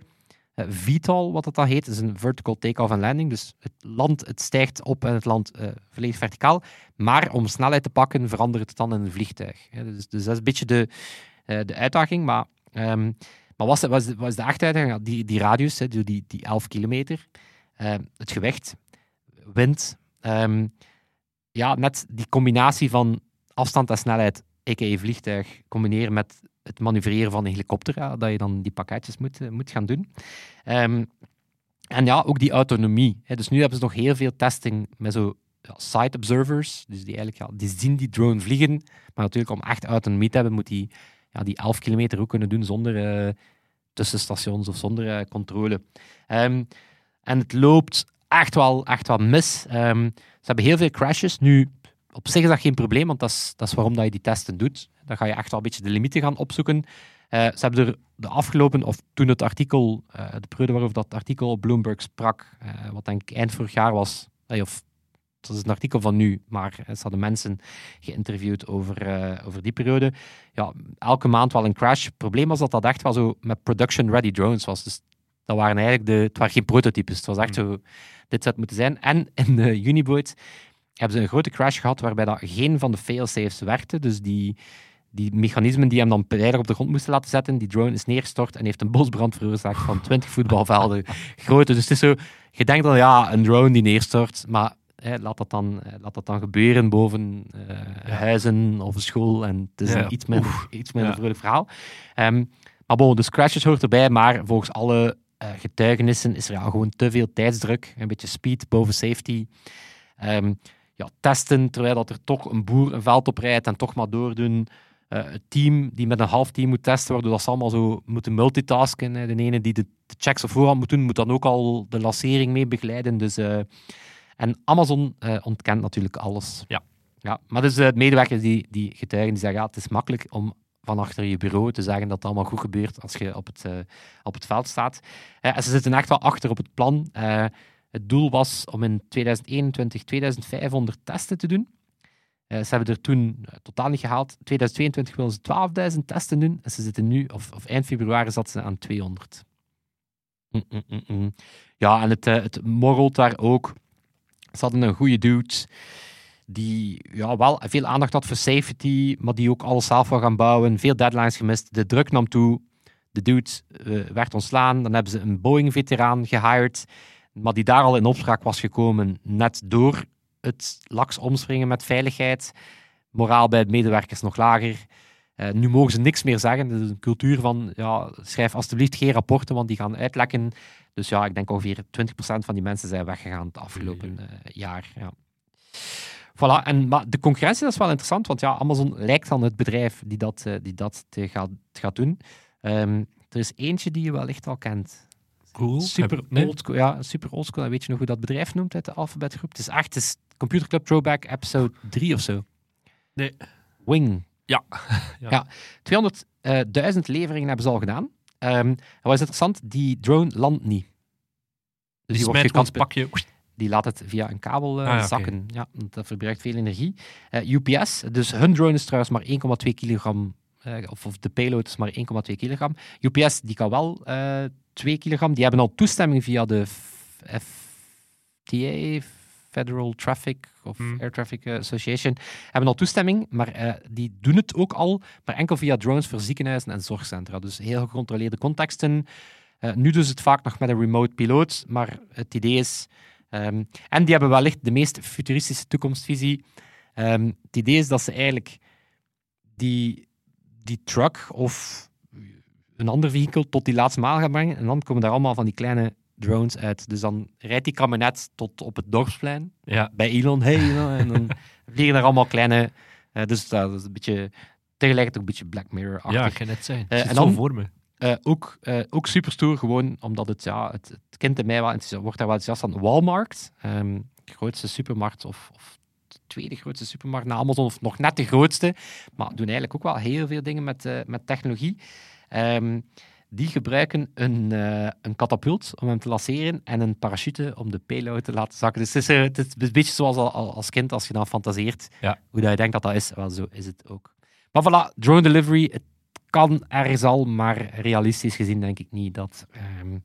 VTOL, wat dat dan heet. Is een vertical take-off and landing. Dus het land, het stijgt op en het land eh volledig verticaal. Maar om snelheid te pakken, verandert het dan in een vliegtuig. Dus, dus dat is een beetje de, eh, de uitdaging. Maar, ehm, maar is de, uitdaging? Ja, die, die radius, die, die 11 kilometer. Ehm, het gewicht, wind. ehm, ja, net die combinatie van afstand en snelheid, a.k.a. vliegtuig, combineren met het manoeuvreren van een helikopter, dat je dan die pakketjes moet, eh, moet gaan doen. Ehm, en ja, ook die autonomie. Hè. Dus nu hebben ze nog heel veel testing met zo ja, site observers. Dus die eigenlijk ja, die zien die drone vliegen. Maar natuurlijk, om echt autonomie te hebben, moet die ja, die 11 kilometer ook kunnen doen zonder eh, tussenstations of zonder eh, controle. Ehm, en het loopt echt wel, echt wel mis. Ehm, ze hebben heel veel crashes. Nu, op zich is dat geen probleem, want dat is, dat is waarom dat je die testen doet. Dan ga je echt wel een beetje de limieten gaan opzoeken. Eh, ze hebben er de afgelopen, of toen het artikel, eh, de periode waarover dat artikel op Bloomberg sprak, eh, wat denk ik eind vorig jaar was, of dat is een artikel van nu, maar ze hadden mensen geïnterviewd over, over die periode. Ja, elke maand wel een crash. Het probleem was dat dat echt wel zo met production-ready drones was. Dus dat waren eigenlijk de, het waren geen prototypes. Het was echt zo, dit zou het moeten zijn. En in de Uniboat hebben ze een grote crash gehad waarbij dat geen van de failsafes werkte. Dus die, die mechanismen die hem dan veilig op de grond moesten laten zetten, die drone is neergestort en heeft een bosbrand veroorzaakt van 20 voetbalvelden grootte. Dus het is zo, je denkt dan, ja, een drone die neerstort, maar hè, laat, dat dan, eh, laat dat dan gebeuren boven eh, huizen of een school en het is Ja. een iets minder, iets minder Ja. vrolijk verhaal. Ehm, maar bon, dus crashes hoort erbij, maar volgens alle eh, getuigenissen is er ja, gewoon te veel tijdsdruk. Een beetje speed boven safety. Ehm, ja, testen terwijl dat er toch een boer een veld op rijdt en toch maar doordoen. Eh, het team die met een half team moet testen, waardoor dat ze allemaal zo moeten multitasken. hè. De ene die de, de checks op voorhand moet doen, moet dan ook al de lancering mee begeleiden. Dus, eh, en Amazon eh, ontkent natuurlijk alles. Ja. Ja, maar dus de medewerkers die, die getuigen, die zeggen ja, het is makkelijk om van achter je bureau te zeggen dat het allemaal goed gebeurt als je op het, eh, op het veld staat. Eh, en ze zitten echt wel achter op het plan. Het doel was om in 2021 2500 testen te doen. Eh, ze hebben er toen eh, totaal niet gehaald. 2022 willen ze 12.000 testen doen. En ze zitten nu, of, eind februari, zat ze aan 200. Mm, mm, mm. Ja, en het, eh, het morrelt daar ook. Ze hadden een goede dude die ja, wel veel aandacht had voor safety, maar die ook alles zelf wil gaan bouwen. Veel deadlines gemist. De druk nam toe. De dude werd ontslaan. Dan hebben ze een Boeing-veteraan gehired, maar die daar al in opspraak was gekomen, net door het laks omspringen met veiligheid. Moraal bij de medewerkers nog lager. Eh, nu mogen ze niks meer zeggen. Er is een cultuur van, ja, schrijf alsjeblieft geen rapporten, want die gaan uitlekken. Dus ja, ik denk ongeveer 20% van die mensen zijn weggegaan het afgelopen eh, jaar. Ja. Voilà, en, maar de concurrentie dat is wel interessant, want ja, Amazon lijkt dan het bedrijf die dat, eh, die dat te gaat, gaat doen. Ehm, er is eentje die je wellicht al kent. Cool. Super nee? oldschool. Ja, super oldschool. En weet je nog hoe dat bedrijf noemt uit de alfabetgroep? Het is echt het is Computer Club Throwback episode 3 of zo. Nee. Wing. Ja. ja. 200.000 leveringen hebben ze al gedaan. Ehm, en wat is interessant, die drone landt niet. Dus Die die, wordt gekant, pakje. die laat het via een kabel eh, Ah, ja, zakken. Ja, dat verbruikt veel energie. Eh, UPS, dus hun drone is trouwens maar 1,2 kilogram, eh, of, of de payload is maar 1,2 kilogram. UPS die kan wel eh 2 kilogram. Die hebben al toestemming via de FTA, Federal Traffic of Hmm. Air Traffic Association, hebben al toestemming, maar eh, die doen het ook al, maar enkel via drones voor ziekenhuizen en zorgcentra. Dus heel gecontroleerde contexten. Eh, nu doen ze het vaak nog met een remote piloot, maar het idee is... ehm, en die hebben wellicht de meest futuristische toekomstvisie. Ehm, het idee is dat ze eigenlijk die, die truck of een ander vehikel tot die laatste maal gaan brengen. En dan komen daar allemaal van die kleine drones uit. Dus dan rijdt die kabinet tot op het dorpsplein Ja. bij Elon. Hey, Elon. En dan vliegen daar allemaal kleine... eh, dus dat is een beetje... Tegelijkertijd ook een beetje Black Mirror-achtig. ja, ik kan het zijn. Eh, Uh, en dan- voor me. Eh, ook, eh, ook super stoer, gewoon omdat het, ja, het, het kind in mij wel enthousiast- wordt daar wel enthousiast aan. Walmart, ehm, de grootste supermarkt, of, of tweede grootste supermarkt na Amazon, of nog net de grootste, maar doen eigenlijk ook wel heel veel dingen met, eh, met technologie. Ehm, die gebruiken een, eh, een katapult om hem te lanceren en een parachute om de payload te laten zakken. Dus het is, eh, het is een beetje zoals al- al- als kind, als je dan fantaseert Ja. hoe dat je denkt dat dat is. Wel, zo is het ook. Maar voilà, drone delivery, het kan ergens al, maar realistisch gezien denk ik niet dat, ehm,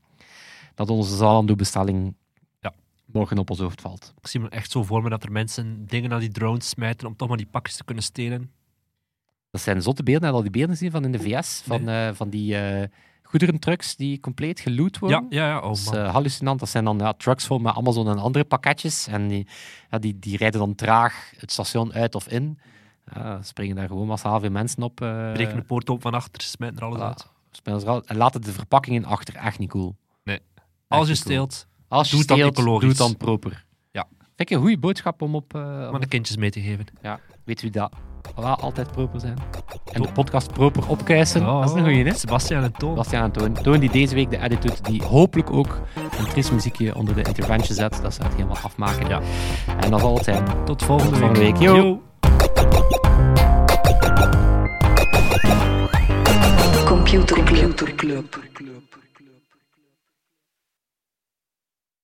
dat onze Zalando-bestelling. Morgen op ons hoofd valt. Ik zie me echt zo voor me dat er mensen dingen naar die drones smijten om toch maar die pakjes te kunnen stelen. Dat zijn zotte beelden. Heb al die beelden gezien van in de VS? Van, eh, van die eh, goederentrucks die compleet geloot worden? Ja, ja, ja. Oh, Dat is eh, hallucinant. Dat zijn dan ja, trucks vol met Amazon en andere pakketjes. En die, ja, die, die rijden dan traag het station uit of in. Springen daar gewoon massaal veel mensen op. Breken de poort open van achter, smijten er alles uit. En laten de verpakkingen achter. Echt niet cool. Nee. Echt Als je steelt, Als je Doe het dan steelt, ecologisch. doe het dan proper. Ja. Vind ik een goede boodschap om op... eh, om om de kindjes mee te geven. Ja, weet u dat? Wel altijd proper zijn. En de podcast proper opkuisen. dat is een goeie, hè? Sebastian en Toon. Bastiaan en Toon. Toon die deze week de edit doet, die hopelijk ook een triest muziekje onder de intervention zet, dat ze het helemaal afmaken. Ja. En dat zal het zijn. Tot volgende, Tot volgende week. week. Yo. Computer Club.